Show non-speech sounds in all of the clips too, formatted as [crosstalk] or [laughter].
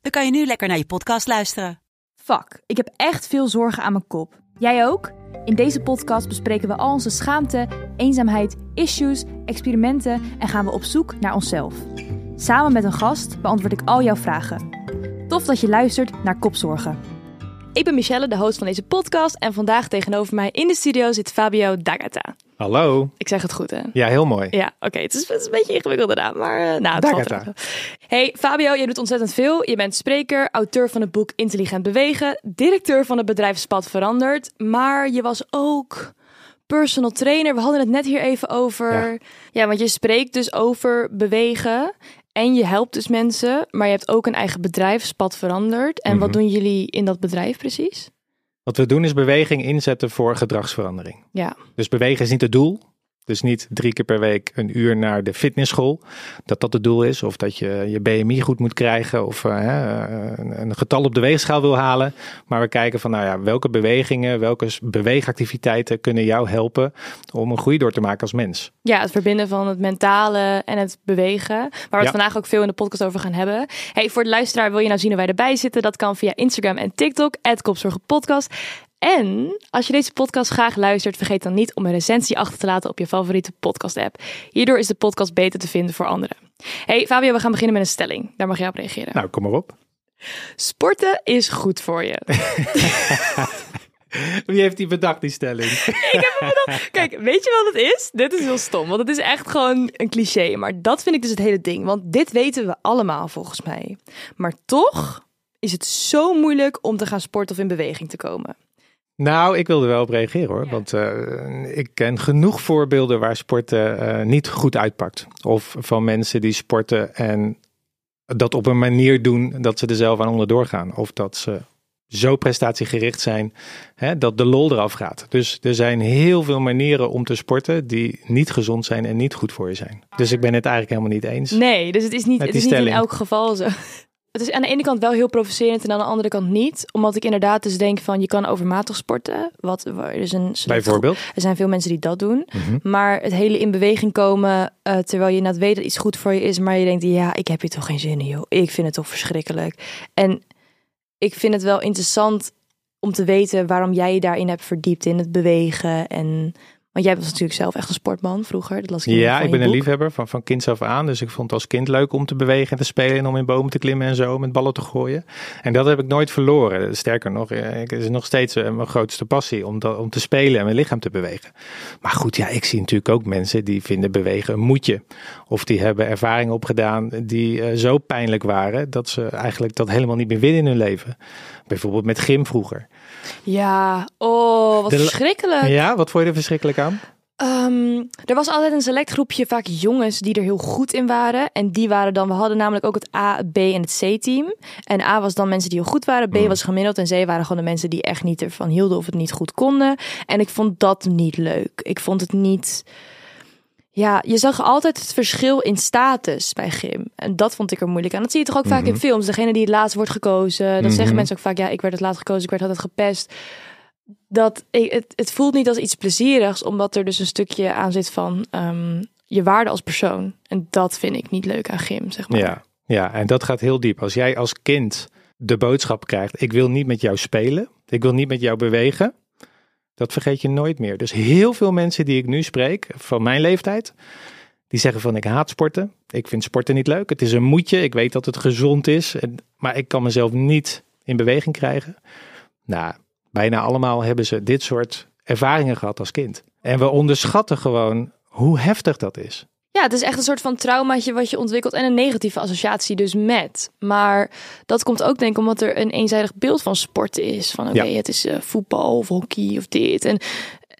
dan kan je nu lekker naar je podcast luisteren. Fuck, ik heb echt veel zorgen aan mijn kop. Jij ook? In deze podcast bespreken we al onze schaamte, eenzaamheid, issues, experimenten en gaan we op zoek naar onszelf. Samen met een gast beantwoord ik al jouw vragen. Tof dat je luistert naar Kopzorgen. Ik ben Michelle, de host van deze podcast en vandaag tegenover mij in de studio zit Fabio Dagata. Hallo. Ik zeg het goed, hè? Ja, heel mooi. Ja, oké. Het, is, het is een beetje ingewikkeld naam, maar uh, nou, het. Hey Fabio, je doet ontzettend veel. Je bent spreker, auteur van het boek Intelligent Bewegen, directeur van het bedrijf Spat Veranderd, maar je was ook personal trainer. We hadden het net hier even over. Ja. Ja, want je spreekt dus over bewegen en je helpt dus mensen, maar je hebt ook een eigen bedrijf, Spat Veranderd. En wat Mhm. doen jullie in dat bedrijf precies? Wat we doen is beweging inzetten voor gedragsverandering. Ja, Dus bewegen is niet het doel. Dus niet drie keer per week een uur naar de fitnessschool. Dat dat het doel is. Of dat je je BMI goed moet krijgen. Of eh, hè, een een getal op de weegschaal wil halen. Maar we kijken van nou ja, welke bewegingen, welke beweegactiviteiten kunnen jou helpen om een groei door te maken als mens. Ja, het verbinden van het mentale en het bewegen. Waar we het Ja. vandaag ook veel in de podcast over gaan hebben. Hey, voor de luisteraar, wil je nou zien hoe wij erbij zitten? Dat kan via Instagram en TikTok, @kopzorgenpodcast. En als je deze podcast graag luistert, vergeet dan niet om een recensie achter te laten op je favoriete podcast-app. Hierdoor is de podcast beter te vinden voor anderen. Hey Fabio, we gaan beginnen met een stelling. Daar mag jij op reageren. Nou, kom maar op. Sporten is goed voor je. [laughs] Wie heeft die bedacht, die stelling? [laughs] Kijk, weet je wat het is? Dit is heel stom, want het is echt gewoon een cliché. Maar dat vind ik dus het hele ding. Want dit weten we allemaal volgens mij. Maar toch is het zo moeilijk om te gaan sporten of in beweging te komen. Nou, ik wilde wel op reageren hoor. Want eh, ik ken genoeg voorbeelden waar sporten eh, niet goed uitpakt. Of van mensen die sporten en dat op een manier doen dat ze er zelf aan onderdoor gaan. Of dat ze zo prestatiegericht zijn hè, dat de lol eraf gaat. Dus er zijn heel veel manieren om te sporten die niet gezond zijn en niet goed voor je zijn. Dus ik ben het eigenlijk helemaal niet eens. Nee, dus het is niet, het is niet in elk geval zo. Het is aan de ene kant wel heel provocerend en aan de andere kant niet. Omdat ik inderdaad dus denk van je kan overmatig sporten. Wat, er, is een Bijvoorbeeld. Er zijn veel mensen die dat doen. Mhm. Maar het hele in beweging komen, eh, terwijl je net weet dat iets goed voor je is, maar je denkt, ja, ik heb hier toch geen zin in, joh. Ik vind het toch verschrikkelijk. En ik vind het wel interessant om te weten waarom jij je daarin hebt verdiept in het bewegen. En, want jij was natuurlijk zelf echt een sportman vroeger. Dat las ik Ja, ik ben een boek. liefhebber van, van kinds af aan. Dus ik vond het als kind leuk om te bewegen en te spelen. En om in bomen te klimmen en zo, met ballen te gooien. En dat heb ik nooit verloren. Sterker nog, eh, het is nog steeds eh, mijn grootste passie om, dat- om te spelen en mijn lichaam te bewegen. Maar goed, ja, ik zie natuurlijk ook mensen die vinden bewegen een moetje. Of die hebben ervaringen opgedaan die eh, zo pijnlijk waren dat ze eigenlijk dat helemaal niet meer willen in hun leven. Bijvoorbeeld met gym vroeger. Ja, oh, wat De verschrikkelijk. Ja, wat vond je er verschrikkelijk aan? Ehm, er was altijd een select groepje, vaak jongens, die er heel goed in waren. En die waren dan, we hadden namelijk ook het A, B en het C-team. En A was dan mensen die heel goed waren, B Mm. was gemiddeld en C waren gewoon de mensen die echt niet ervan hielden of het niet goed konden. En ik vond dat niet leuk. Ik vond het niet... Ja, je zag altijd het verschil in status bij gym. En dat vond ik er moeilijk aan. Dat zie je toch ook vaak in Mhm. films. Degene die het laatst wordt gekozen. Mhm. zeggen mensen ook vaak, ja, ik werd het laatst gekozen, ik werd altijd gepest dat ik, het, het voelt niet als iets plezierigs, omdat er dus een stukje aan zit van ehm, je waarde als persoon. En dat vind ik niet leuk aan gym, zeg maar. Ja, ja, en dat gaat heel diep. Als jij als kind de boodschap krijgt: ik wil niet met jou spelen, ik wil niet met jou bewegen, dat vergeet je nooit meer. Dus heel veel mensen die ik nu spreek, van mijn leeftijd, die zeggen van ik haat sporten, ik vind sporten niet leuk, het is een moedje, ik weet dat het gezond is, maar ik kan mezelf niet in beweging krijgen. Nou, bijna allemaal hebben ze dit soort ervaringen gehad als kind. En we onderschatten gewoon hoe heftig dat is. Ja, het is echt een soort van traumaatje wat je ontwikkelt en een negatieve associatie dus met. Maar dat komt ook denk ik omdat er een eenzijdig beeld van sporten is. Van oké, Ja. het is eh, voetbal of hockey of dit. En,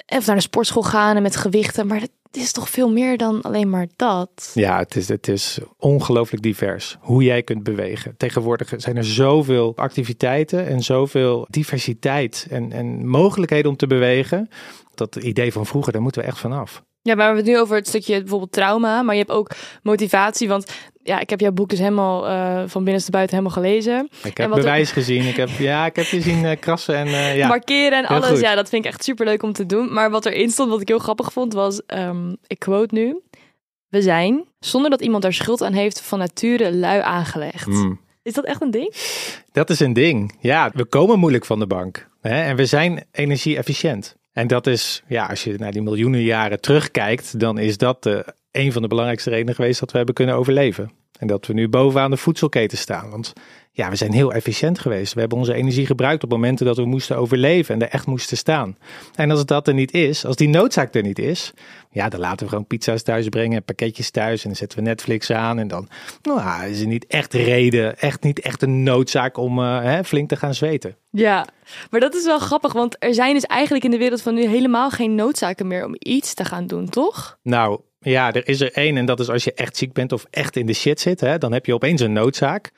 en of naar de sportschool gaan en met gewichten. Maar dat, Het is toch veel meer dan alleen maar dat. Ja, het is, het is ongelooflijk divers hoe jij kunt bewegen. Tegenwoordig zijn er zoveel activiteiten en zoveel diversiteit en, en mogelijkheden om te bewegen. Dat idee van vroeger, daar moeten we echt vanaf. Ja, maar we hebben het nu over het stukje bijvoorbeeld trauma, maar je hebt ook motivatie. Want ja, ik heb jouw boek dus helemaal uh, van binnenste buiten helemaal gelezen. Ik heb bewijs gezien. Ik heb, ja, ik heb je zien uh, krassen en uh, ja. markeren en alles. Goed. Ja, dat vind ik echt super leuk om te doen. Maar wat erin stond, wat ik heel grappig vond, was, um, ik quote nu: We zijn, zonder dat iemand daar schuld aan heeft, van nature lui aangelegd. Mm. Is dat echt een ding? Dat is een ding. Ja, we komen moeilijk van de bank. Hè? En we zijn energie-efficiënt. En dat is, ja, als je naar die miljoenen jaren terugkijkt, dan is dat de, een van de belangrijkste redenen geweest dat we hebben kunnen overleven. En dat we nu bovenaan de voedselketen staan. Want ja, we zijn heel efficiënt geweest. We hebben onze energie gebruikt op momenten dat we moesten overleven en er echt moesten staan. En als het dat er niet is, als die noodzaak er niet is, ja, dan laten we gewoon pizza's thuis brengen, pakketjes thuis en dan zetten we Netflix aan. En dan nou, is er niet echt reden, echt niet echt een noodzaak om uh, hè, flink te gaan zweten. Ja, maar dat is wel grappig, want er zijn dus eigenlijk in de wereld van nu helemaal geen noodzaken meer om iets te gaan doen, toch? Nou, ja, er is er één en dat is als je echt ziek bent of echt in de shit zit, hè, dan heb je opeens een noodzaak.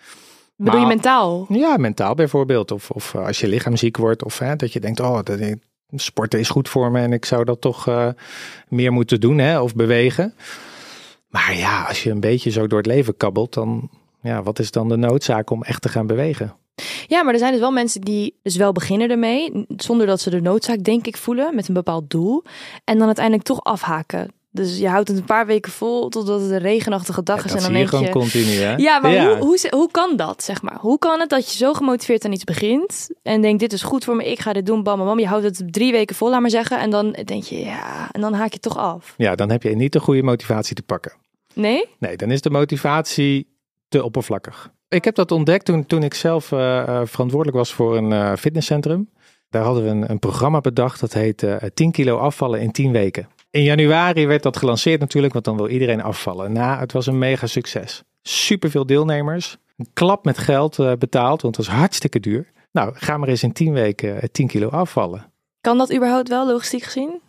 Bedoel je mentaal? Ja, mentaal bijvoorbeeld. Of, of eh, als je lichaam ziek wordt. Of hè, dat je denkt, oh, dat, sporten is goed voor me en ik zou dat toch uh, meer moeten doen hè, of bewegen. Maar ja, als je een beetje zo door het leven kabbelt, dan ja, wat is dan de noodzaak om echt te gaan bewegen? Ja, maar er zijn dus wel mensen die dus wel beginnen ermee, zonder dat ze de noodzaak denk ik voelen, met een bepaald doel. En dan uiteindelijk toch afhaken. Dus je houdt het een paar weken vol totdat het een regenachtige dag is. en dan denk je gewoon continu, hè? Ja, maar Hoe, hoe, hoe kan dat, zeg maar? Hoe kan het dat je zo gemotiveerd aan iets begint en denkt, dit is goed voor me, ik ga dit doen, bam, bam, Je houdt het drie weken vol, laat maar zeggen. En dan denk je, ja, en dan haak je toch af. Ja, dan heb je niet de goede motivatie te pakken. Nee? Nee, dan is de motivatie te oppervlakkig. Ik heb dat ontdekt toen, toen ik zelf uh, verantwoordelijk was voor een uh, fitnesscentrum. Daar hadden we een, een programma bedacht dat heet uh, 10 kilo afvallen in 10 weken. In januari werd dat gelanceerd natuurlijk, want dan wil iedereen afvallen. Nou, het was een mega succes. Super veel deelnemers. Een klap met geld uh, betaald, want het was hartstikke duur. Nou, ga maar eens in 10 weken 10 kilo afvallen. Kan dat überhaupt wel, logistiek gezien?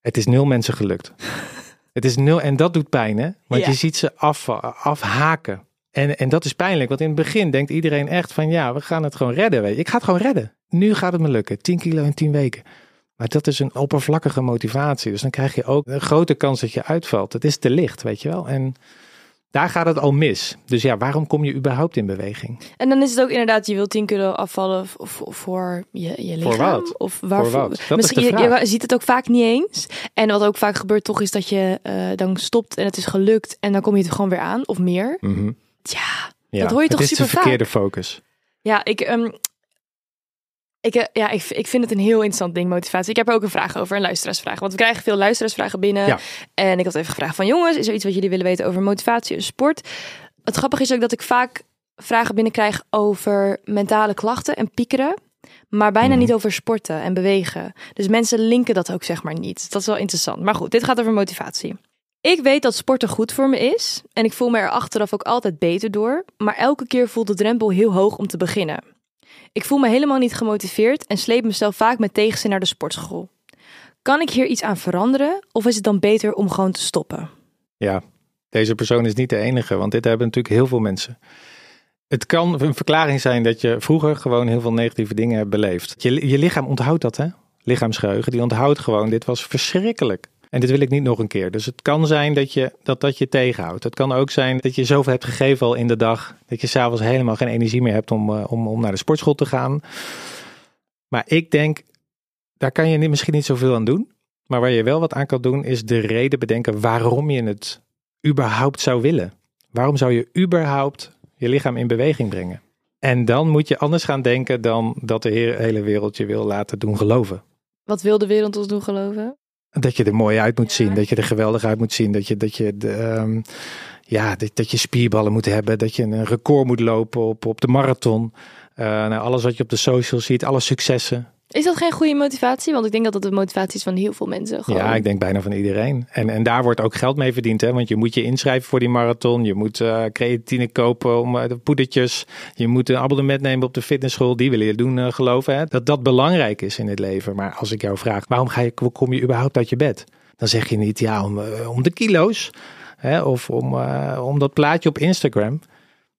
Het is nul mensen gelukt. [laughs] het is nul, en dat doet pijn, hè? Want ja. je ziet ze af, afhaken. En, en dat is pijnlijk, want in het begin denkt iedereen echt van ja, we gaan het gewoon redden. Weet je. Ik ga het gewoon redden. Nu gaat het me lukken. 10 kilo in 10 weken. Maar dat is een oppervlakkige motivatie. Dus dan krijg je ook een grote kans dat je uitvalt. Het is te licht, weet je wel. En daar gaat het al mis. Dus ja, waarom kom je überhaupt in beweging? En dan is het ook inderdaad, je wilt 10 kilo afvallen voor je, je lichaam. Voor wat? Of waarvoor? Voor wat? Dat Misschien, is de vraag. Je, je, ziet het ook vaak niet eens. En wat ook vaak gebeurt toch is dat je uh, dan stopt en het is gelukt. En dan kom je er gewoon weer aan of meer. Mm -hmm. Ja, ja, dat hoor je toch super vaak. Het is de verkeerde focus. Ja, ik... Um, ik, ja, ik, ik vind het een heel interessant ding, motivatie. Ik heb er ook een vraag over, een luisteraarsvraag. Want we krijgen veel luisteraarsvragen binnen. Ja. En ik had even gevraagd van jongens, is er iets wat jullie willen weten over motivatie en sport? Het grappige is ook dat ik vaak vragen binnenkrijg over mentale klachten en piekeren. Maar bijna niet over sporten en bewegen. Dus mensen linken dat ook zeg maar niet. Dat is wel interessant. Maar goed, dit gaat over motivatie. Ik weet dat sporten goed voor me is. En ik voel me er achteraf ook altijd beter door. Maar elke keer voelt de drempel heel hoog om te beginnen. Ik voel me helemaal niet gemotiveerd en sleep mezelf vaak met tegenzin naar de sportschool. Kan ik hier iets aan veranderen of is het dan beter om gewoon te stoppen? Ja, deze persoon is niet de enige, want dit hebben natuurlijk heel veel mensen. Het kan een verklaring zijn dat je vroeger gewoon heel veel negatieve dingen hebt beleefd. Je, je lichaam onthoudt dat, hè? Lichaamsgeheugen, die onthoudt gewoon, dit was verschrikkelijk. En dit wil ik niet nog een keer. Dus het kan zijn dat je dat, dat je tegenhoudt. Het kan ook zijn dat je zoveel hebt gegeven al in de dag. Dat je s'avonds helemaal geen energie meer hebt om, om, om naar de sportschool te gaan. Maar ik denk, daar kan je niet, misschien niet zoveel aan doen. Maar waar je wel wat aan kan doen, is de reden bedenken waarom je het überhaupt zou willen. Waarom zou je überhaupt je lichaam in beweging brengen? En dan moet je anders gaan denken dan dat de hele wereld je wil laten doen geloven. Wat wil de wereld ons doen geloven? Dat je er mooi uit moet zien, dat je er geweldig uit moet zien, dat je, dat je, de, um, ja, dat, dat, je spierballen moet hebben, dat je een record moet lopen op, op de marathon. Uh, nou, alles wat je op de socials ziet, alle successen. Is dat geen goede motivatie? Want ik denk dat dat de motivatie is van heel veel mensen. Gewoon. Ja, ik denk bijna van iedereen. En, en daar wordt ook geld mee verdiend. Hè? Want je moet je inschrijven voor die marathon. Je moet uh, creatine kopen om uh, de poedertjes. Je moet een abonnement nemen op de fitnessschool. Die willen je doen uh, geloven. Hè? Dat dat belangrijk is in het leven. Maar als ik jou vraag, waarom ga je, kom je überhaupt uit je bed? dan zeg je niet ja om, eh, om de kilo's hè, of om, eh, om dat plaatje op Instagram.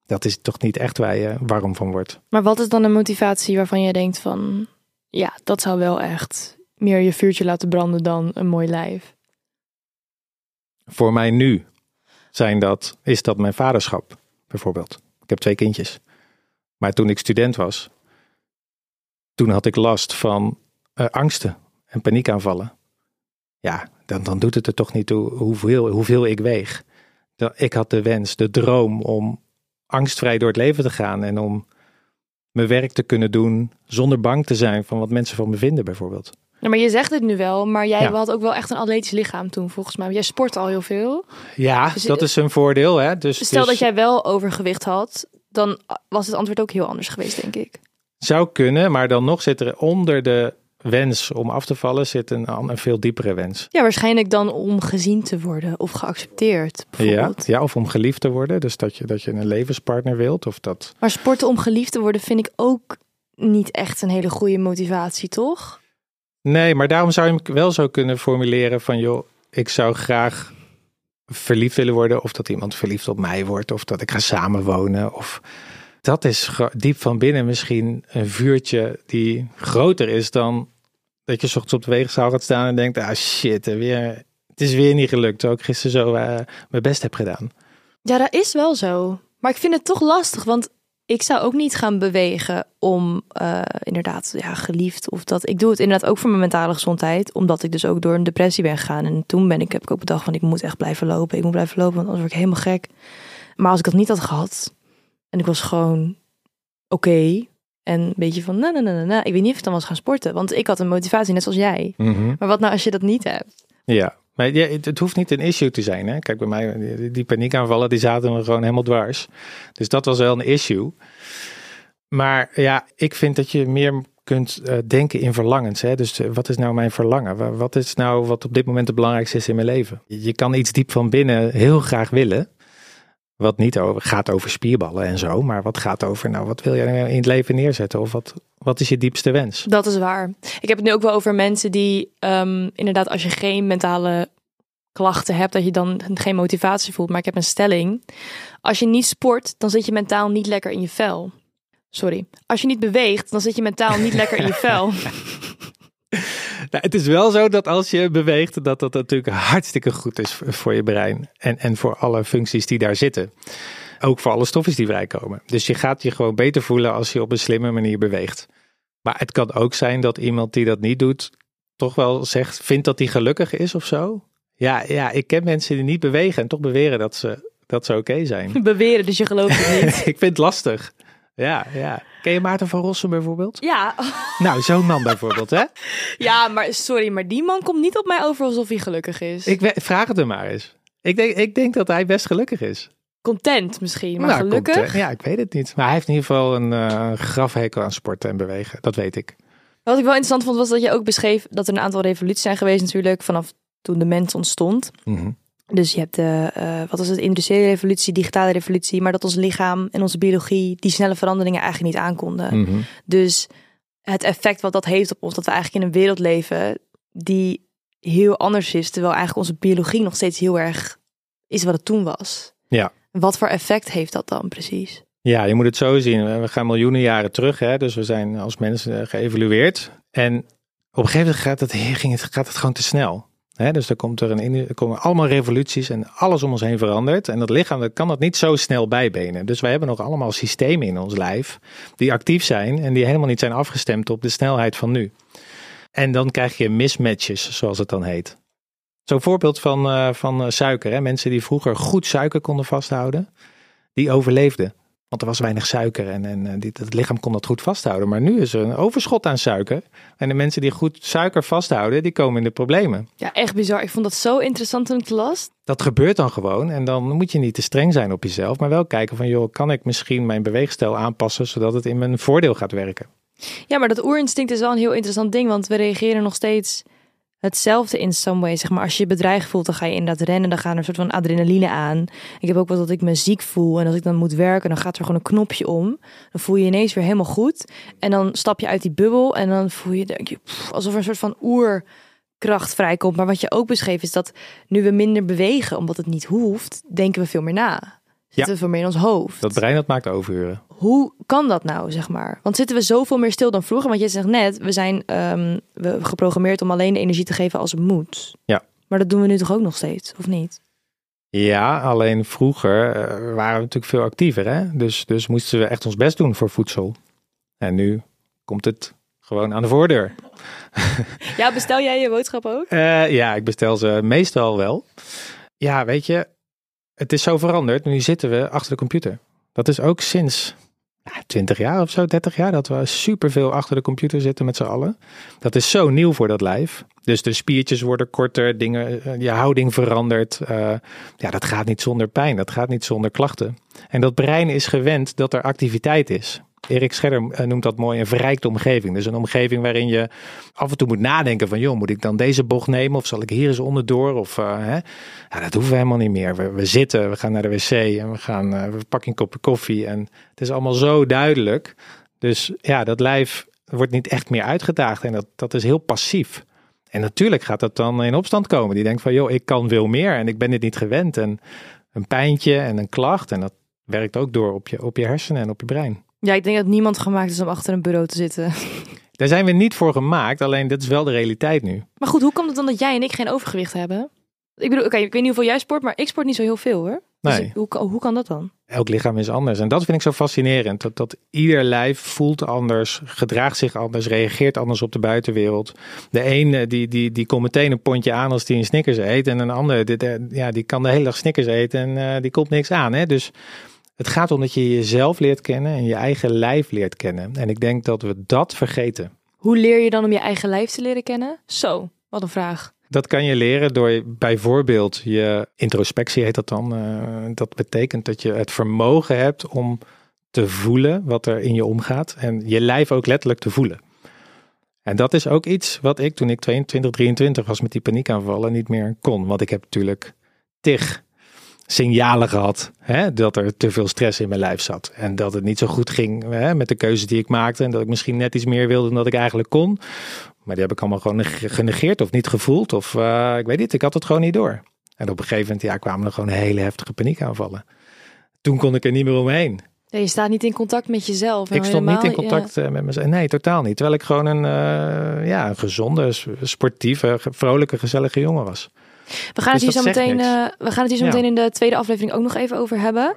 Dat is toch niet echt waar je warm van wordt. Maar wat is dan een motivatie waarvan je denkt van... Ja, dat zou wel echt meer je vuurtje laten branden dan een mooi lijf. Voor mij nu zijn dat, is dat mijn vaderschap bijvoorbeeld. Ik heb twee kindjes. Maar toen ik student was, toen had ik last van eh, angsten en paniekaanvallen. Ja, dan, dan doet het er toch niet toe hoeveel, hoeveel ik weeg. Ik had de wens, de droom om angstvrij door het leven te gaan en om mijn werk te kunnen doen zonder bang te zijn van wat mensen van me vinden bijvoorbeeld. Ja, maar je zegt het nu wel, maar jij Ja. had ook wel echt een atletisch lichaam toen volgens mij. Jij sport al heel veel. Ja, Dus, dat is een voordeel. Hè? Dus, Stel dus dat jij wel overgewicht had, dan was het antwoord ook heel anders geweest, denk ik. zou kunnen, maar dan nog zit er onder de wens om af te vallen zit een, een veel diepere wens. Ja, waarschijnlijk dan om gezien te worden of geaccepteerd, Ja, bijvoorbeeld. ja, of om geliefd te worden. Dus dat je, dat je een levenspartner wilt. Of dat. Maar sporten om geliefd te worden vind ik ook niet echt een hele goede motivatie, toch? Nee, maar daarom zou je hem wel zo kunnen formuleren van joh, ik zou graag verliefd willen worden. Of dat iemand verliefd op mij wordt. Of dat ik ga samenwonen. Of dat is diep van binnen misschien een vuurtje die groter is dan dat je ochtends op de weegschaal gaat staan en denkt, ah shit, weer, het is weer niet gelukt. Terwijl ik gisteren zo eh, mijn best heb gedaan. Ja, dat is wel zo. Maar ik vind het toch lastig, want ik zou ook niet gaan bewegen om eh, inderdaad ja, geliefd of dat. Ik doe het inderdaad ook voor mijn mentale gezondheid, omdat ik dus ook door een depressie ben gegaan. En toen ben ik, heb ik ook bedacht van ik moet echt blijven lopen. Ik moet blijven lopen, want anders word ik helemaal gek. Maar als ik dat niet had gehad en ik was gewoon oké en een beetje van nee, nee, nee, nee. Ik weet niet of ik dan was gaan sporten, want ik had een motivatie net zoals jij. Maar wat nou als je dat niet hebt? Ja, maar ja, het, hoeft niet een issue te zijn. Hè? Kijk, bij mij, die, die paniekaanvallen, die zaten me gewoon helemaal dwars. Dus dat was wel een issue. Maar ja, ik vind dat je meer kunt eh, denken in verlangens. Hè? Dus eh, wat is nou mijn verlangen? Wa- Wat is nou wat op dit moment het belangrijkste is in mijn leven? Je kan iets diep van binnen heel graag willen. Wat niet over, gaat over spierballen en zo. Maar wat gaat over, nou, wat wil je nou in het leven neerzetten? Of wat, wat is je diepste wens? Dat is waar. Ik heb het nu ook wel over mensen die ehm, inderdaad, als je geen mentale klachten hebt, dat je dan geen motivatie voelt. Maar ik heb een stelling. Als je niet sport, dan zit je mentaal niet lekker in je vel. Sorry. Als je niet beweegt, dan zit je mentaal niet lekker in je [laughs] vel. [laughs] Nou, het is wel zo dat als je beweegt, dat dat natuurlijk hartstikke goed is voor je brein. En, en voor alle functies die daar zitten. Ook voor alle stofjes die vrijkomen. Dus je gaat je gewoon beter voelen als je op een slimme manier beweegt. Maar het kan ook zijn dat iemand die dat niet doet, toch wel zegt, vindt dat hij gelukkig is of zo. Ja, ja, ik ken mensen die niet bewegen en toch beweren dat ze, dat ze oké zijn. [laughs] Beweren, dus je gelooft het niet. [laughs] ik vind het lastig. Ja, ja. Ken je Maarten van Rossum bijvoorbeeld? Ja, Nou, zo'n man bijvoorbeeld, hè? [laughs] ja, maar sorry, maar die man komt niet op mij over alsof hij gelukkig is. Ik we- vraag het hem maar eens. Ik denk, ik denk dat hij best gelukkig is. Content misschien, maar Nou, gelukkig. ja, ik weet het niet. Maar hij heeft in ieder geval een eh, grafhekel aan sporten en bewegen. Dat weet ik. Wat ik wel interessant vond, was dat je ook beschreef dat er een aantal revoluties zijn geweest natuurlijk, vanaf toen de mens ontstond. Mhm. Dus je hebt de, eh, wat was het, industriële revolutie, digitale revolutie, maar dat ons lichaam en onze biologie die snelle veranderingen eigenlijk niet aankonden. Mhm. Dus het effect wat dat heeft op ons, dat we eigenlijk in een wereld leven die heel anders is, terwijl eigenlijk onze biologie nog steeds heel erg is wat het toen was. Ja. Wat voor effect heeft dat dan precies? Ja, je moet het zo zien. We gaan miljoenen jaren terug. Hè? Dus we zijn als mensen eh, geëvolueerd. En op een gegeven moment gaat het, ging het, gaat het gewoon te snel. Dus er, komt er, een, komen allemaal revoluties en alles om ons heen verandert. En dat lichaam dat kan dat niet zo snel bijbenen. Dus wij hebben nog allemaal systemen in ons lijf die actief zijn en die helemaal niet zijn afgestemd op de snelheid van nu. En dan krijg je mismatches, zoals het dan heet. Zo'n voorbeeld van, eh, van eh, suiker. Hè? Mensen die vroeger goed suiker konden vasthouden, die overleefden. Want er was weinig suiker en, en eh, dit, het lichaam kon dat goed vasthouden. Maar nu is er een overschot aan suiker. En de mensen die goed suiker vasthouden, die komen in de problemen. Ja, echt bizar. Ik vond dat zo interessant toen ik het las. Dat gebeurt dan gewoon. En dan moet je niet te streng zijn op jezelf. Maar wel kijken van, joh, kan ik misschien mijn beweegstijl aanpassen... zodat het in mijn voordeel gaat werken. Ja, maar dat oerinstinct is wel een heel interessant ding, want we reageren nog steeds hetzelfde in some way. Zeg maar, als je je bedreigd voelt, dan ga je inderdaad rennen, dan gaat er een soort van adrenaline aan. Ik heb ook wel dat ik me ziek voel en als ik dan moet werken, dan gaat er gewoon een knopje om. Dan voel je je ineens weer helemaal goed en dan stap je uit die bubbel en dan voel je, denk je alsof er een soort van oer kracht vrijkomt. Maar wat je ook beschreef is dat nu we minder bewegen, omdat het niet hoeft, denken we veel meer na. Zitten we veel meer in ons hoofd. Dat brein dat maakt overuren. Hoe kan dat nou, zeg maar? Want zitten we zoveel meer stil dan vroeger? Want je zegt net, we zijn ehm, we geprogrammeerd om alleen de energie te geven als het moet. Ja. Maar dat doen we nu toch ook nog steeds, of niet? Ja, alleen vroeger eh, waren we natuurlijk veel actiever. Hè? Dus, dus moesten we echt ons best doen voor voedsel. En nu komt het gewoon aan de voordeur. [laughs] Ja, bestel jij je boodschap ook? Eh, ja, ik bestel ze meestal wel. Ja, weet je, het is zo veranderd. Nu zitten we achter de computer. Dat is ook sinds ja, 20 jaar of zo, 30 jaar, dat we superveel achter de computer zitten met z'n allen. Dat is zo nieuw voor dat lijf. Dus de spiertjes worden korter, dingen, eh, je houding verandert. Eh, ja, dat gaat niet zonder pijn, dat gaat niet zonder klachten. En dat brein is gewend dat er activiteit is. Erik Scherder eh, noemt dat mooi een verrijkte omgeving. Dus een omgeving waarin je af en toe moet nadenken van... joh, moet ik dan deze bocht nemen of zal ik hier eens onderdoor? Of, uh, hè? Dat hoeven we helemaal niet meer. We, we, zitten, we gaan naar de wc en we, gaan, uh, we pakken een kopje koffie. En het is allemaal zo duidelijk. Dus ja, dat lijf wordt niet echt meer uitgedaagd. En dat, dat is heel passief. En natuurlijk gaat dat dan in opstand komen. Die denkt van, joh, ik kan veel meer en ik ben dit niet gewend. En een pijntje en een klacht. En dat werkt ook door op je, op je hersenen en op je brein. Ja, ik denk dat niemand gemaakt is om achter een bureau te zitten. [laughs] Daar zijn we niet voor gemaakt, alleen dit is wel de realiteit nu. Maar goed, hoe komt het dan dat jij en ik geen overgewicht hebben? Ik bedoel, oké, ik weet niet hoeveel jij sport, maar ik sport niet zo heel veel hoor. Dus Nee. hoe, hoe kan dat dan? Elk lichaam is anders. En dat vind ik zo fascinerend. Dat, dat ieder lijf voelt anders, gedraagt zich anders, reageert anders op de buitenwereld. De een die, die, die komt meteen een pondje aan als die een Snickers eet. En een ander dit, eh, ja, die kan de hele dag Snickers eten en eh, die komt niks aan. Hè? Dus het gaat om dat je jezelf leert kennen en je eigen lijf leert kennen. En ik denk dat we dat vergeten. Hoe leer je dan om je eigen lijf te leren kennen? Zo, wat een vraag. Dat kan je leren door bijvoorbeeld je introspectie heet dat dan. Uh, dat betekent dat je het vermogen hebt om te voelen wat er in je omgaat en je lijf ook letterlijk te voelen. En dat is ook iets wat ik toen ik 22, 23 was met die paniekaanvallen niet meer kon. Want ik heb natuurlijk tig signalen gehad hè, dat er te veel stress in mijn lijf zat. En dat het niet zo goed ging hè, met de keuzes die ik maakte. En dat ik misschien net iets meer wilde dan dat ik eigenlijk kon. Maar die heb ik allemaal gewoon genegeerd of niet gevoeld. Of uh, ik weet niet, ik had het gewoon niet door. En op een gegeven moment ja, kwamen er gewoon hele heftige paniekaanvallen. Toen kon ik er niet meer omheen. Ja, je staat niet in contact met jezelf. Ik stond niet in contact ja. met mezelf. Nee, totaal niet. Terwijl ik gewoon een, uh, ja, een gezonde, sportieve, vrolijke, gezellige jongen was. We gaan, Dus het hier zo meteen, uh, we gaan het hier zo Ja. meteen in de tweede aflevering ook nog even over hebben.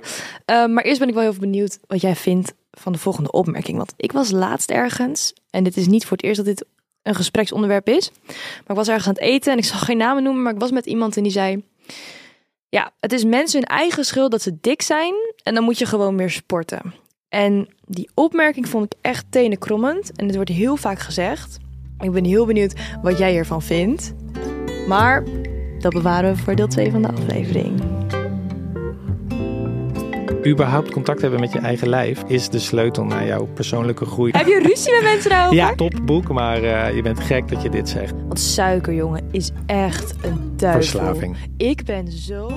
Uh, maar eerst ben ik wel heel benieuwd wat jij vindt van de volgende opmerking. Want ik was laatst ergens, en dit is niet voor het eerst dat dit een gespreksonderwerp is. Maar ik was ergens aan het eten en ik zal geen namen noemen, maar ik was met iemand en die zei... Ja, het is mensen hun eigen schuld dat ze dik zijn en dan moet je gewoon meer sporten. En die opmerking vond ik echt tenenkrommend en het wordt heel vaak gezegd. Ik ben heel benieuwd wat jij hiervan vindt. Maar dat bewaren we voor deel 2 van de aflevering. Überhaupt contact hebben met je eigen lijf is de sleutel naar jouw persoonlijke groei. Heb je ruzie met mensen daarover? Ja, topboek, maar uh, je bent gek dat je dit zegt. Want suiker, jongen, is echt een duivel. Verslaving. Ik ben zo